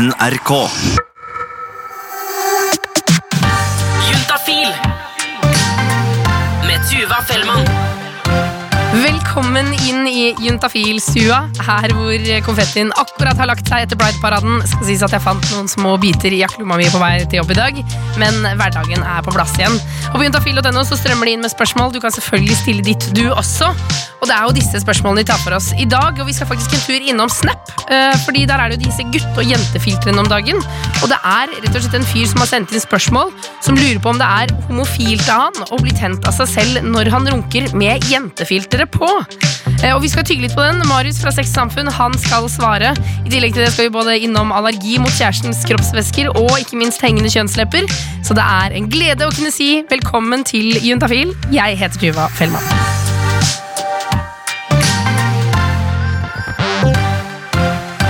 NRK. Velkommen inn i Juntafil-stua, her hvor konfettien akkurat har lagt seg etter Pride-paraden. Skal sies at jeg fant noen små biter i jakkelomma mi på vei til jobb i dag, men hverdagen er på plass igjen. Og på juntafil.no så strømmer det inn med spørsmål. Du kan selvfølgelig stille ditt, du også. Og det er jo disse spørsmålene vi tar for oss i dag, og vi skal faktisk en tur innom Snap, eh, fordi der er det jo disse gutte- og jentefiltrene om dagen. Og det er rett og slett en fyr som har sendt inn spørsmål, som lurer på om det er homofilt av han å bli tent av seg selv når han runker med jentefiltre på. Eh, Og vi skal tygge litt på den. Marius fra Sex Samfunn han skal svare. I tillegg til det skal vi både innom allergi mot kjærestens kroppsvæsker og ikke minst hengende kjønnslepper. Så det er en glede å kunne si velkommen til Juntafil. Jeg heter Tuva Fellmann.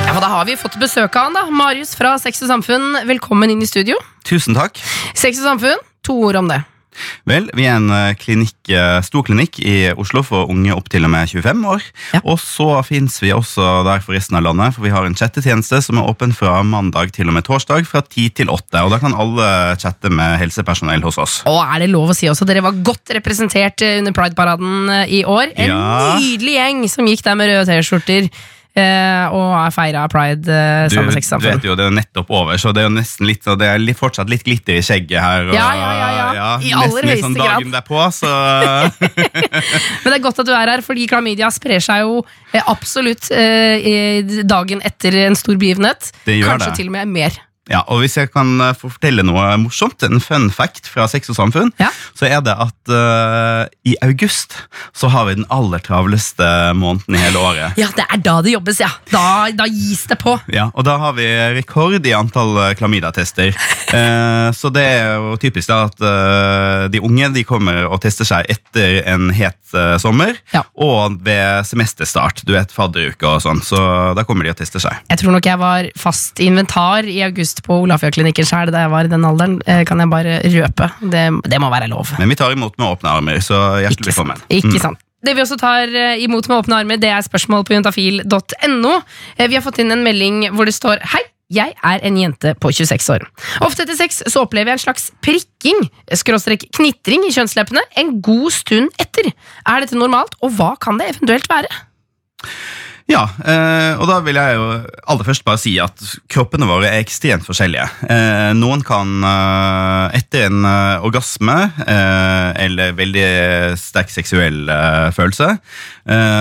Ja, Da har vi fått besøk av han da Marius fra Sex og Samfunn, velkommen inn i studio. Tusen takk. Sex og Samfunn, to ord om det. Vel, vi er en eh, klinikk, eh, stor klinikk i Oslo for unge opp til og med 25 år. Ja. Og så fins vi også der for resten av landet, for vi har en chattetjeneste som er åpen fra mandag til og med torsdag fra 10 til 8. Og da kan alle chatte med helsepersonell hos oss. Og er det lov å si også, dere var godt representert eh, under Pride-paraden i år. En Ja. nydelig gjeng som gikk der med røde T-skjorter eh, og feira Pride eh, Du, sammen med du vet jo, det er jo nettopp over, så det er jo nesten litt, så det er litt, fortsatt litt glitter i skjegget her. Og, Ja, ja, ja, ja. I aller nesten litt sånn dagen grad. derpå, så Men det er godt at du er her, fordi klamydia sprer seg jo eh, absolutt eh, dagen etter en stor begivenhet. Det Kanskje det. til og med mer. Ja, og Hvis jeg kan eh, få fortelle noe morsomt, en fun fact fra Sex og Samfunn, Ja. så er det at uh, i august så har vi den aller travleste måneden i hele året. Ja, det er da det jobbes, ja. Da, da gis det på. Ja, Og da har vi rekord i antall klamydatester. klamydia-tester. Eh, så det er jo typisk da at uh, de unge de kommer og tester seg etter en het eh, sommer, Ja. og ved semesterstart. Du vet, fadderuke og sånn. Så da kommer de og tester seg. Jeg tror nok jeg var fast inventar i august på Olafia-klinikken sjøl da jeg var i den alderen. Eh, Kan jeg bare røpe. Det, det må være lov. Men vi tar imot med åpne armer, så hjertelig Ikke sant. velkommen. Ikke Mm. Det vi også tar eh, imot med åpne armer, det er spørsmål på juntafil.no. Eh, Vi har fått inn en melding hvor det står Hei, jeg er en jente på 26 år. Ofte etter sex så opplever jeg en slags prikking, skråstrek knitring i kjønnsleppene, en god stund etter. Er dette normalt, og hva kan det eventuelt være? Ja, eh, og da vil jeg jo aller først bare si at kroppene våre er ekstremt forskjellige. Eh, noen kan eh, etter en orgasme eller veldig sterk seksuell følelse,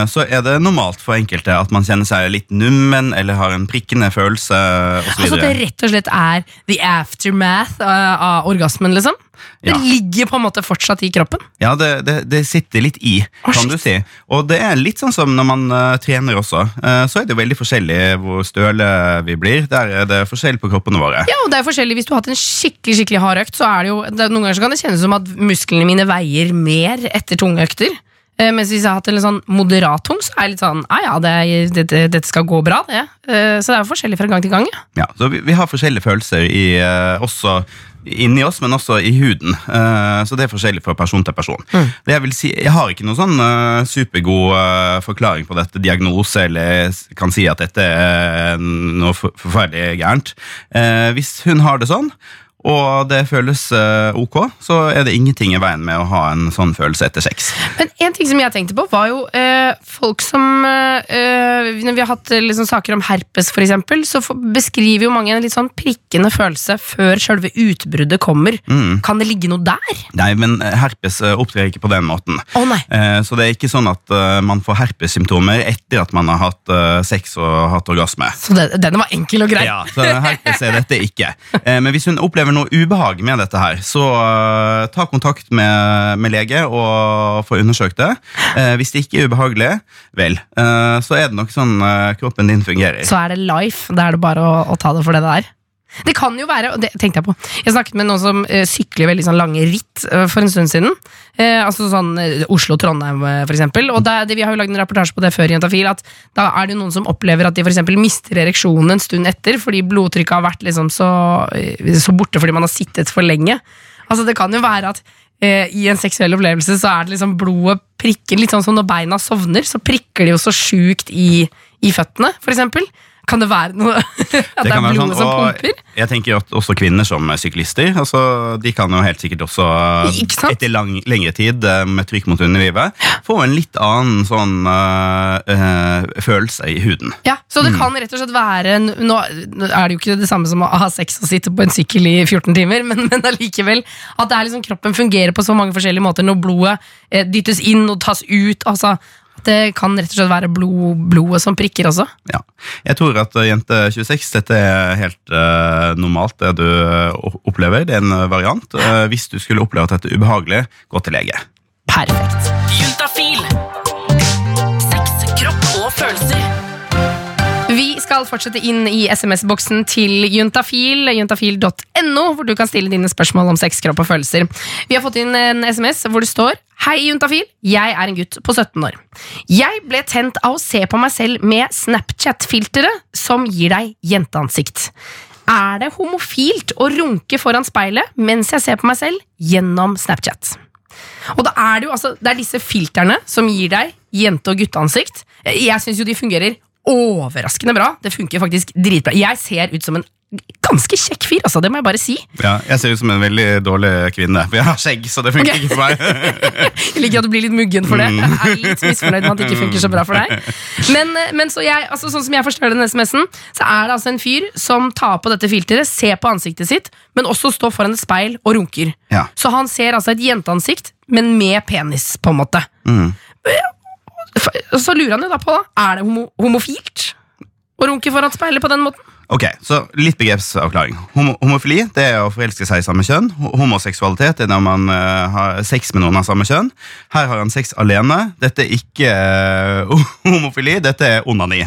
så er det normalt for enkelte at man kjenner seg litt nummen eller har en prikkende følelse osv. Altså at det rett og slett er the aftermath av orgasmen, liksom? Det Ja. ligger på en måte fortsatt i kroppen? Ja, det, det, det sitter litt i, Å, kan shit. du si. Og det er litt sånn som når man uh, trener også. Uh, så er det veldig forskjellig hvor støle vi blir. Der er det forskjell på kroppene våre. Ja, og det er forskjellig Hvis du har hatt en skikkelig skikkelig hard økt, så er det jo det, Noen ganger så kan det kjennes som at musklene mine veier mer etter tunge økter. Uh, mens hvis jeg har hatt en sånn moderat tung, så er jeg litt sånn ah, ja, det, dette, skal gå bra, det. Så det er jo forskjellig fra gang til gang. Ja. Ja, så vi, vi har forskjellige følelser i, også inni oss, men også i huden. Eh, så det er forskjellig fra person til person. Det Jeg vil si, jeg har ikke noen sånn eh, supergod eh, forklaring på dette, diagnose, eller kan si at dette er noe forferdelig gærent. Hvis hun har det sånn, og det føles eh, ok, så er det ingenting i veien med å ha en sånn følelse etter sex. Men en ting som jeg tenkte på, var jo eh, folk som eh, eh, Når vi har hatt eh, liksom, saker om herpes, eksempel, så for, beskriver jo mange en litt sånn prikkende følelse før selve utbruddet kommer. Kan det ligge noe der? Nei, men herpes opptrer ikke på den måten. Oh. Eh, Så det er ikke sånn at uh, man får herpessymptomer etter at man har hatt uh, sex og hatt orgasme. Så det, denne var enkel og grei. Ja, så herpes er dette ikke. Men hvis hun opplever noe ubehag med dette her, så uh, ta kontakt med, med lege og få undersøkt det. Uh, Hvis det ikke er ubehagelig, vel, uh, så er det nok sånn kroppen din fungerer. så er det life. Da er det bare å, å ta det for det det er. Det kan jo være, og det tenkte jeg på Jeg snakket med noen som eh, sykler veldig sånn lange ritt eh, for en stund siden. Eh, altså sånn eh, Oslo-Trondheim, eh, for eksempel. Vi har jo lagd en rapportasje på det før, i Juntafil, at da er det noen som opplever at de for eksempel mister ereksjonen en stund etter, fordi blodtrykket har vært liksom så, eh, så borte fordi man har sittet for lenge. Altså Det kan jo være at i en seksuell opplevelse så er det liksom blodet prikker litt sånn som når beina sovner, så prikker det jo så sjukt i, i føttene, for eksempel. Kan det være noe At det, Det er blodet sånn, som pumper? Jeg tenker at også kvinner som er syklister, altså, de kan jo helt sikkert også etter lang, lengre tid eh, med trykk mot underlivet få en litt annen sånn øh, øh, følelse i huden. Ja, Så Mm. det kan rett og slett være en- Nå er det jo ikke det samme som å ha sex og sitte på en sykkel i 14 timer, men, men allikevel at det er liksom kroppen fungerer på så mange forskjellige måter når blodet eh, dyttes inn og tas ut. Altså, det kan rett og slett være blod, blodet som prikker også. Ja. Jeg tror at eh, jente 26, dette er helt uh, normalt det du eh, opplever. Det er en variant. Uh, hvis du skulle oppleve at dette er ubehagelig, gå til lege. Perfekt. Juntafil. Sex, kropp og følelser. Vi skal fortsette inn i SMS-boksen til Juntafil, juntafil.no, hvor du kan stille dine spørsmål om sex, kropp og følelser. Vi har fått inn en SMS hvor det står Hei, Juntafil. Jeg er en gutt på 17 år. Jeg ble tent av å se på meg selv med Snapchat-filteret som gir deg jenteansikt. Er det homofilt å runke foran speilet mens jeg ser på meg selv gjennom Snapchat? Og da er det jo altså, det er disse filterne som gir deg jente- og gutteansikt. Jeg syns jo de fungerer overraskende bra. Det funker faktisk dritbra. Jeg ser ut som en ganske kjekk fyr, altså, det må jeg bare si. Ja, jeg ser ut som en veldig dårlig kvinne. For jeg har skjegg, så det funker Ok. ikke for meg. Jeg liker at du blir litt muggen for det. Jeg er litt misfornøyd med at det ikke funker så bra for deg. Men, men så jeg, altså, sånn som jeg forstår den SMS-en, så er det altså en fyr som tar på dette filteret, ser på ansiktet sitt, men også står foran et speil og runker. Ja. Så han ser altså et jenteansikt, men med penis, på en måte. Mm. Så lurer han jo da på, da, er det homo homofilt å runke foran speilet på den måten? Ok, så Litt begrepsavklaring. Homo homofili det er å forelske seg i samme kjønn. Ho- Homoseksualitet er når man uh, har sex med noen av samme kjønn. Her har han sex alene. Dette er ikke uh, homofili, dette er onani.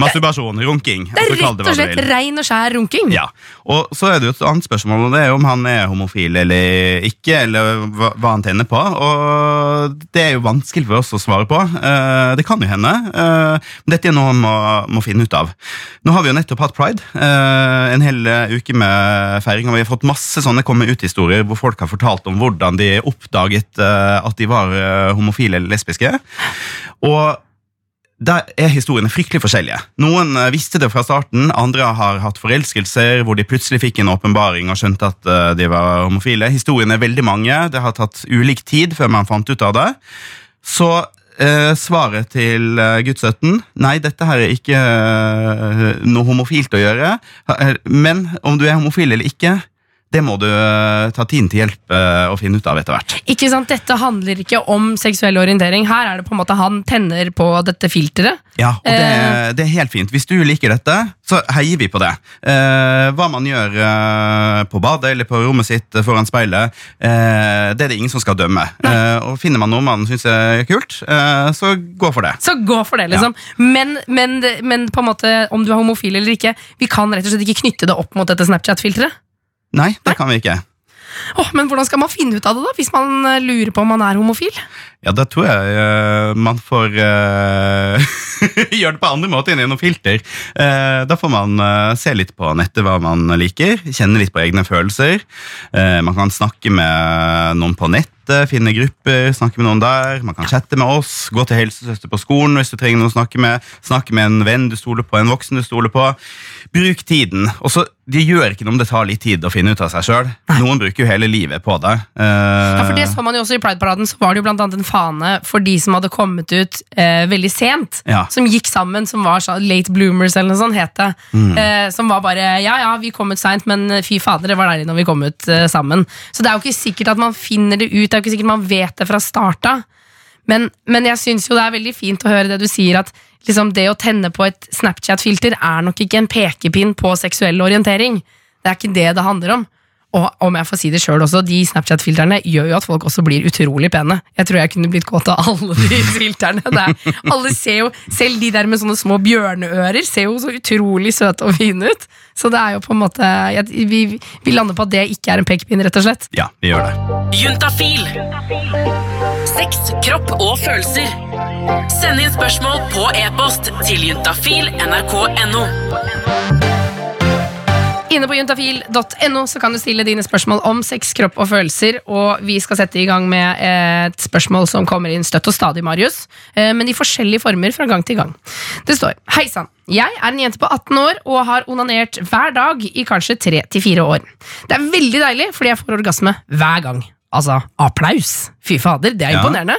Masturbasjon, runking. Det er altså, rett og slett rein og skjær runking. Ja, og Så er det jo et annet spørsmål, og det er om han er homofil eller ikke. Eller hva, hva han tenner på. Og Det er jo vanskelig for oss å svare på. Uh, det kan jo hende. men dette er noe han må, må finne ut av. Nå har vi jo nettopp hatt pride. Eh, en hel eh, uke med feiring, og vi har fått masse sånne komme ut-historier hvor folk har fortalt om hvordan de oppdaget eh, at de var homofile eller lesbiske. Og der er historiene fryktelig forskjellige. Noen visste det fra starten, andre har hatt forelskelser hvor de plutselig fikk en åpenbaring og skjønte at de var homofile. Historiene er veldig mange, det har tatt ulik tid før man fant ut av det. Så eh, svaret til eh, 17 Nei, dette her er ikke eh, noe homofilt å gjøre. Eh, Men om du er homofil eller ikke, det må du eh, ta tiden til hjelp og å finne ut av etter hvert. Ikke sant, Dette handler ikke om seksuell orientering. Her er det på en måte han tenner på dette filteret. Ja, og det, Eh. det er helt fint. Hvis du liker dette, så heier vi på det. Eh, hva man gjør eh, på badet eller på rommet sitt foran speilet, eh, det er det ingen som skal dømme. Eh, og Finner man noe man syns er kult, eh, så gå for det. Så gå for det, liksom. Men, men, men på en måte, om du er homofil eller ikke, vi kan rett og slett ikke knytte det opp mot dette Snapchat-filteret. Nei, det kan vi ikke. Åh, men hvordan skal man finne ut av det, da, hvis man eh, lurer på om man er homofil? Ja, da tror jeg uh, man får uh, gjøre det på andre måter enn gjennom filter. Uh, da får man se litt på nettet hva man liker, kjenne litt på egne følelser. Man kan snakke med noen på nettet, finne grupper, snakke med noen der. Man kan chatte med oss, gå til helsesøster på skolen hvis du trenger noen å snakke med. Snakke med en venn du stoler på, en voksen du stoler på. Bruk tiden. Og så, Det gjør ikke noe om det tar litt tid å finne ut av seg sjøl. Noen bruker jo hele livet på det. Uh... Ja, for det så man jo også I Pride-paraden så var det jo blant annet en fane for de som hadde kommet ut uh, veldig sent. Ja. Som gikk sammen, som var så, late bloomers, eller noe sånt het det. Eh, som var bare ja ja, vi kom ut seint, men fy fader, det var deilig når vi kom ut sammen. Så det er jo ikke sikkert at man finner det ut, det er jo ikke sikkert man vet det fra starta. Men, men jeg syns jo det er veldig fint å høre det du sier, at liksom det å tenne på et Snapchat-filter er nok ikke en pekepinn på seksuell orientering. Det er ikke det det handler om. Og om jeg får si det sjøl også, de Snapchat-filterne gjør jo at folk også blir utrolig pene. Jeg tror jeg kunne blitt kåt av alle de filterne. Det er, alle ser jo, Selv de der med sånne små bjørneører ser jo så utrolig søte og fine ut. Så det er jo på en måte jeg, vi, vi lander på at det ikke er en pekepinn, rett og slett. Ja, vi gjør det. Juntafil. Sex, kropp og følelser. Send inn spørsmål på e-post til juntafil nrk.no. Inne på juntafil.no så kan du stille dine spørsmål om sex, kropp og følelser. Og vi skal sette i gang med et spørsmål som kommer inn støtt og stadig, Marius. eh, Men i forskjellige former fra gang til gang. Det står Hei sann. Jeg er en jente på 18 år og har onanert hver dag i kanskje 3-4 år. Det er veldig deilig, fordi jeg får orgasme hver gang. Altså applaus. Fy fader, det er Ja. imponerende.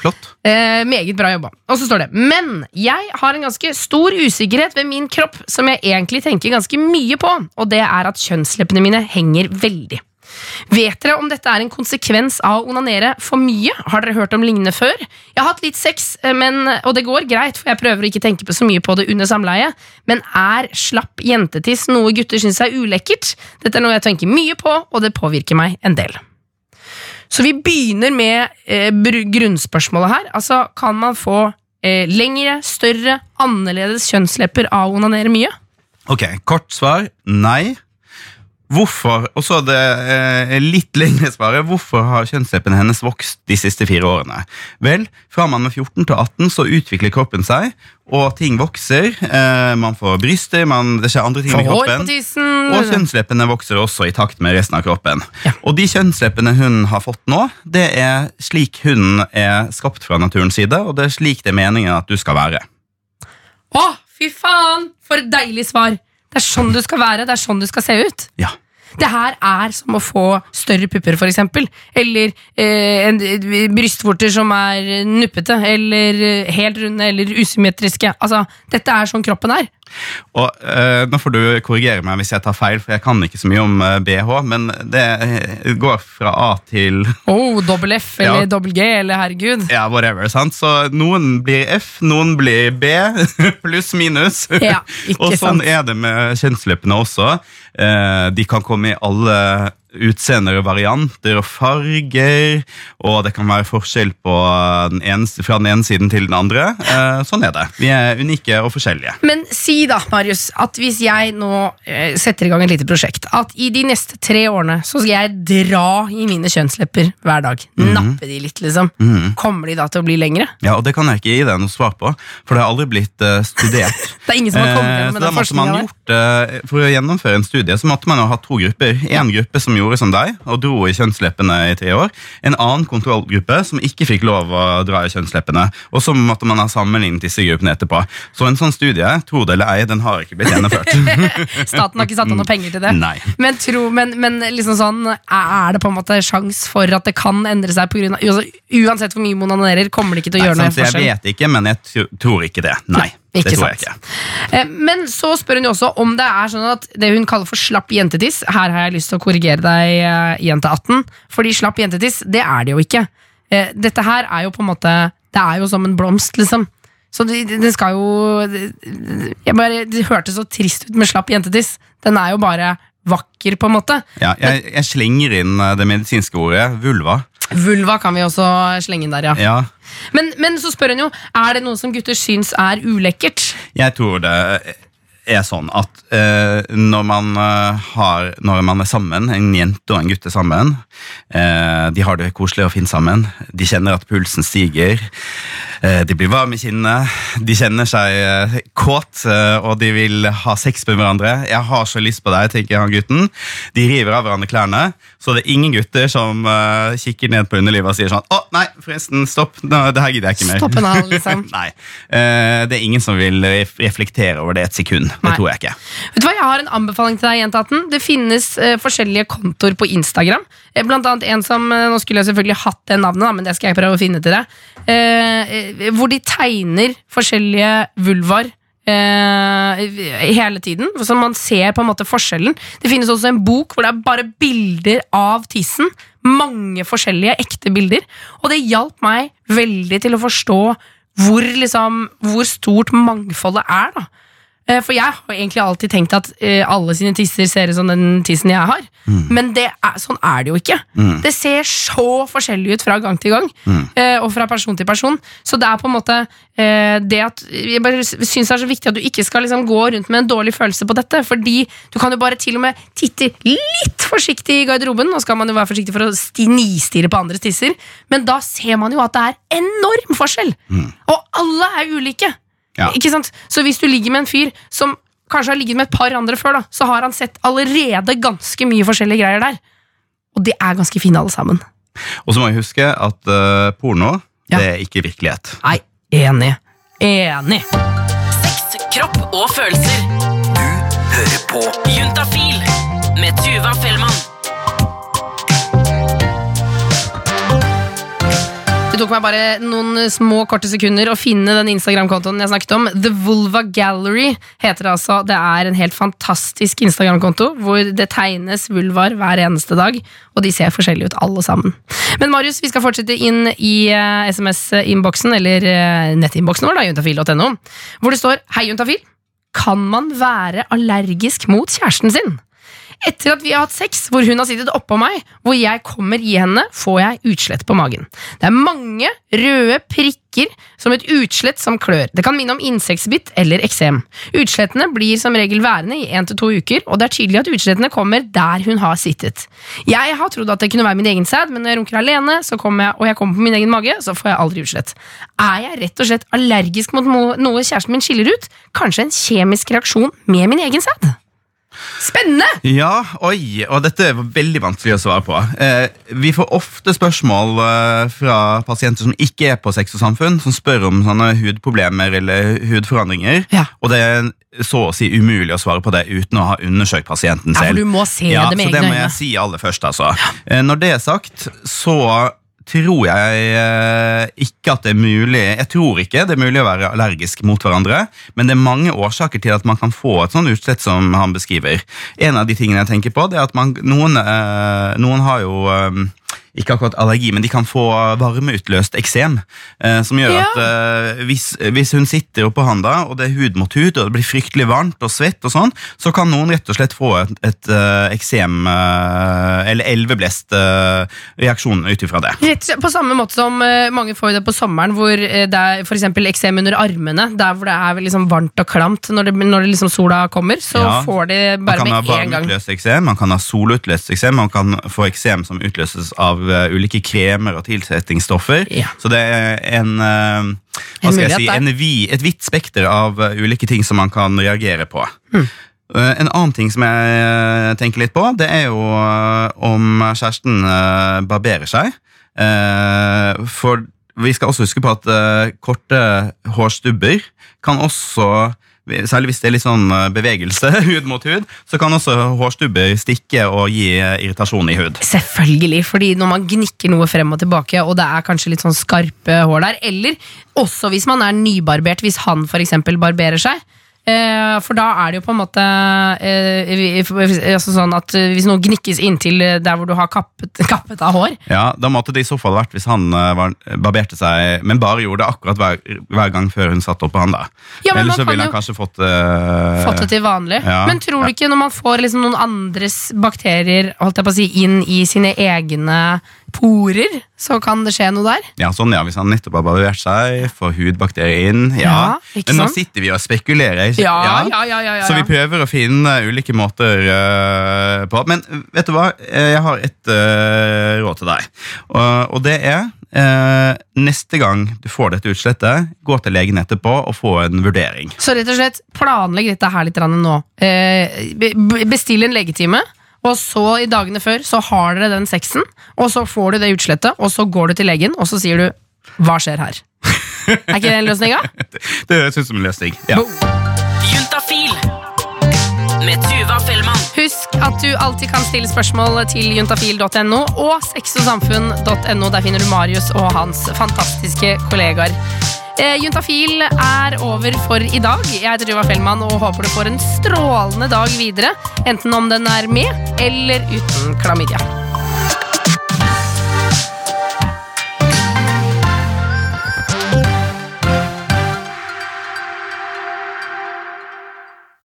Flott. Eh, meget bra jobba. Og så står det Men jeg har en ganske stor usikkerhet ved min kropp som jeg egentlig tenker ganske mye på, og det er at kjønnsleppene mine henger veldig. Vet dere om dette er en konsekvens av å onanere for mye? Har dere hørt om lignende før? Jeg har hatt litt sex, eh, men, og det går greit, for jeg prøver å ikke tenke på så mye på det under samleie, men er slapp jentetiss noe gutter syns er ulekkert? Dette er noe jeg tenker mye på, og det påvirker meg en del. Så vi begynner med eh, grunnspørsmålet her. Altså, kan man få eh, lengre, større, annerledes kjønnslepper av å onanere mye? Ok, Kort svar nei. Hvorfor og så det eh, litt lengre svaret, hvorfor har kjønnsleppene hennes vokst de siste fire årene? Vel, Fra man er 14 til 18 så utvikler kroppen seg, og ting vokser. Eh, man får bryster, man, det skjer andre ting med kroppen. Og kjønnsleppene vokser også i takt med resten av kroppen. Ja. Og de kjønnsleppene hun har fått nå, det er slik hun er skapt fra naturens side, og det er slik det er meningen at du skal være. Å, fy faen! For et deilig svar! Det er sånn du skal være, det er sånn du skal se ut. Ja. Det her er som å få større pupper, eksempel. Eller eh, en, eh, brystvorter som er nuppete, eller eh, helt runde, eller usymmetriske. Altså, dette er sånn kroppen er. Og eh, Nå får du korrigere meg hvis jeg tar feil, for jeg kan ikke så mye om eh, BH, men det eh, går fra A til Oh, dobbel F eller Ja. dobbel G, eller herregud. ja, whatever. sant? Så noen blir F, noen blir B, pluss minus. Ja, ikke og sånn sant. er det med kjønnsleppene også. Eh, de kan komme i alle utseender og varianter og farger, og det kan være forskjell på den ene, fra den ene siden til den andre. Eh, sånn er det. Vi er unike og forskjellige. Men si da, Marius, at hvis jeg nå eh, setter i gang et lite prosjekt, at i de neste tre årene så skal jeg dra i mine kjønnslepper hver dag. Mhm. Nappe de litt, liksom. Kommer de da til å bli lengre? Ja, og Det kan jeg ikke gi deg noe svar på, for det har aldri blitt eh, studert. Det er ingen som har kommet Eh, gjennom den forskninga der. gjort, eh, For å gjennomføre en studie så måtte man jo ha to grupper. En gruppe som gjorde som deg og dro i kjønnsleppene i tre år. En annen kontrollgruppe som ikke fikk lov å dra i kjønnsleppene. Og så måtte man ha sammenlignet disse gruppene etterpå. Så en sånn studie, tro det eller ei, den har ikke blitt gjennomført. Staten har ikke satt av noe penger til det. Nei. Men, tro, men, men liksom sånn, er det på en måte sjans for at det kan endre seg? På grunn av, altså, uansett hvor mye man onanerer, kommer det ikke til å Nei, gjøre noe forskjell? jeg vet ikke, men jeg tror ikke det. Nei, Ikke det tror jeg sant. ikke. Eh, Men så spør hun jo også om det er sånn at det hun kaller for slapp jentetiss Her har jeg lyst til å korrigere deg, eh, jente 18. Fordi slapp jentetiss, det er det jo ikke. Eh, Dette her er jo på en måte Det er jo som en blomst, liksom. Så det skal jo jeg bare, Det hørtes så trist ut med slapp jentetiss. Den er jo bare vakker, på en måte. Ja, jeg, jeg slenger inn det medisinske ordet vulva. Vulva kan vi også slenge inn der, ja. Ja, Men, men så spør hun jo Er det noe som gutter syns er ulekkert. Jeg tror det er sånn at eh, når, man, eh, har, når man er sammen, en jente og en gutt er sammen, eh, de har det koselig og fint sammen, de kjenner at pulsen stiger, eh, de blir varme i kinnene, de kjenner seg eh, kåt, eh, og de vil ha sex med hverandre. Jeg har så lyst på deg, tenker han gutten. De river av hverandre klærne, så det er ingen gutter som kikker ned på underlivet og sier sånn, å nei, forresten, stopp, Nå, det her gidder jeg ikke mer. Stopp en hal, liksom. Nei. Det er ingen som vil reflektere over det et sekund. Det tror jeg ikke. Vet du hva, Jeg har en anbefaling til deg, Jentaten. Det finnes uh, forskjellige kontoer på Instagram. Eh, blant annet en som uh, Nå skulle jeg selvfølgelig hatt det navnet, da, men det skal jeg prøve å finne til deg. Uh, hvor de tegner forskjellige vulvar. Uh, hele tiden, så man ser på en måte forskjellen. Det finnes også en bok hvor det er bare bilder av tissen. Mange forskjellige ekte bilder. Og det hjalp meg veldig til å forstå hvor, liksom, hvor stort mangfoldet er. da For jeg har egentlig alltid tenkt at eh, alle sine tisser ser ut som den tissen jeg har. Men det er, sånn er det jo ikke. Det ser så forskjellig ut fra gang til gang. mm. Og fra person til person. Så det er på en måte eh, det at Jeg bare syns det er så viktig at du ikke skal liksom gå rundt med en dårlig følelse på dette. Fordi du kan jo bare til og med titte litt forsiktig i garderoben. Nå skal man jo være forsiktig for å sti- nistirre på andres tisser, men da ser man jo at det er enorm forskjell. Og alle er ulike. Ja. Ikke sant? Så hvis du ligger med en fyr som kanskje har ligget med et par andre før, da, så har han sett allerede ganske mye forskjellige greier der. Og de er ganske fine, alle sammen. Og så må vi huske at uh, porno Ja. det er ikke virkelighet. Nei, enig. Enig. Sex, kropp og følelser. Du hører på Juntafil med Tuva Fellmann. Det tok meg bare noen små korte sekunder å finne den Instagram-kontoen jeg snakket om. The Vulva Gallery heter det altså. Det er en helt fantastisk Instagram-konto hvor det tegnes vulvar hver eneste dag, og de ser forskjellige ut alle sammen. Men Marius, vi skal fortsette inn i uh, SMS-innboksen, eller uh, nettinnboksen vår, da, juntafil.no, hvor det står Hei, juntafil. Kan man være allergisk mot kjæresten sin? Etter at vi har hatt sex, hvor hun har sittet oppå meg, hvor jeg kommer i henne, får jeg utslett på magen. Det er mange røde prikker som et utslett som klør. Det kan minne om insektbitt eller eksem. Utslettene blir som regel værende i én til to uker, og det er tydelig at utslettene kommer der hun har sittet. Jeg har trodd at det kunne være min egen sæd, men når jeg runker alene, jeg, og jeg kommer på min egen mage, så får jeg aldri utslett. Er jeg rett og slett allergisk mot noe kjæresten min skiller ut? Kanskje en kjemisk reaksjon med min egen sæd? Spennende! Ja, oi, og dette er veldig vanskelig å svare på. Eh, vi får ofte spørsmål eh, fra pasienter som ikke er på Sex og Samfunn, som spør om sånne hudproblemer eller hudforandringer. Ja. Og det er så å si umulig å svare på det uten å ha undersøkt pasienten selv. Ja, for du må se ja, det med så det må jeg si aller først, altså. Eh, Når det er sagt, så tror jeg eh, ikke at det er mulig Jeg tror ikke det er mulig å være allergisk mot hverandre, men det er mange årsaker til at man kan få et sånt utslett som han beskriver. En av de tingene jeg tenker på, det er at man, noen, eh, noen har jo eh, ikke akkurat allergi, men de kan få varmeutløst eksem. Eh, som gjør Ja. at eh, hvis, hvis hun sitter oppå handa, og det er hud mot hud, og det blir fryktelig varmt og svett, og sånn, så kan noen rett og slett få et, et eh, eksem, eller elveblest reaksjon ut ifra det. Rett, på samme måte som mange får det på sommeren, hvor det er for eksem under armene, der hvor det er liksom varmt og klamt når, det, når det liksom sola kommer, så Ja. får de bare bare én gang. med en gang. varmeutløst eksem, man kan ha solutløst eksem, man kan få eksem som utløses av eh, ulike kremer og tilsettingsstoffer. Ja. Så det er en, eh, hva skal jeg si, en vi, et vidt spekter av eh, ulike ting som man kan reagere på. Eh, En annen ting som jeg tenker litt på, det er jo om kjæresten barberer seg. For vi skal også huske på at korte hårstubber kan også Særlig hvis det er litt sånn eh, bevegelse hud mot hud, så kan også hårstubber stikke og gi eh, irritasjon i hud. Selvfølgelig, fordi når man gnikker noe frem og tilbake, og det er kanskje litt sånn skarpe hår der, eller også hvis man er nybarbert, hvis han eksempel barberer seg, for da er det jo på en måte eh, altså sånn at eh, hvis noe gnikkes inntil eh, der hvor du har kappet, kappet av hår, Ja, Da måtte det i så fall vært hvis han eh, var, barberte seg, men bare gjorde det akkurat hver, hver gang før hun satt oppå han. da. Ja, Ellers så ville han kanskje fått eh, fått det til vanlig. ja, Men tror du ja. ikke når man får liksom noen andres bakterier holdt jeg på å si, inn i sine egne porer, så kan det skje noe der? Ja, sånn ja, Hvis han nettopp har barbert seg, får hudbakterier inn. Ja, Ja, Men nå sitter vi og spekulerer. ikke- Ja, ja, ja, ja, Så vi prøver å finne ulike måter uh, på. Men vet du hva? Eh, Jeg har et uh, råd til deg. Og, og det er eh, neste gang du får dette utslettet, gå til legen etterpå og få en vurdering. Så rett og slett planlegg dette her litt nå. Eh, be- bestill en legetime, og så i dagene før så har dere den sexen, og så får du det utslettet, og så går du til legen, og så sier du 'hva skjer her'? er ikke det en løsning, da? Det høres ut som en løsning. Ja. Juntafil med Tuva Fellmann. Husk at du alltid kan stille spørsmål til juntafil.no og sexogsamfunn.no. Der finner du Marius og hans fantastiske kollegaer. Eh, Juntafil er over for i dag. Jeg heter Tuva Fellmann og håper du får en strålende dag videre. Enten om den er med eller uten klamydia.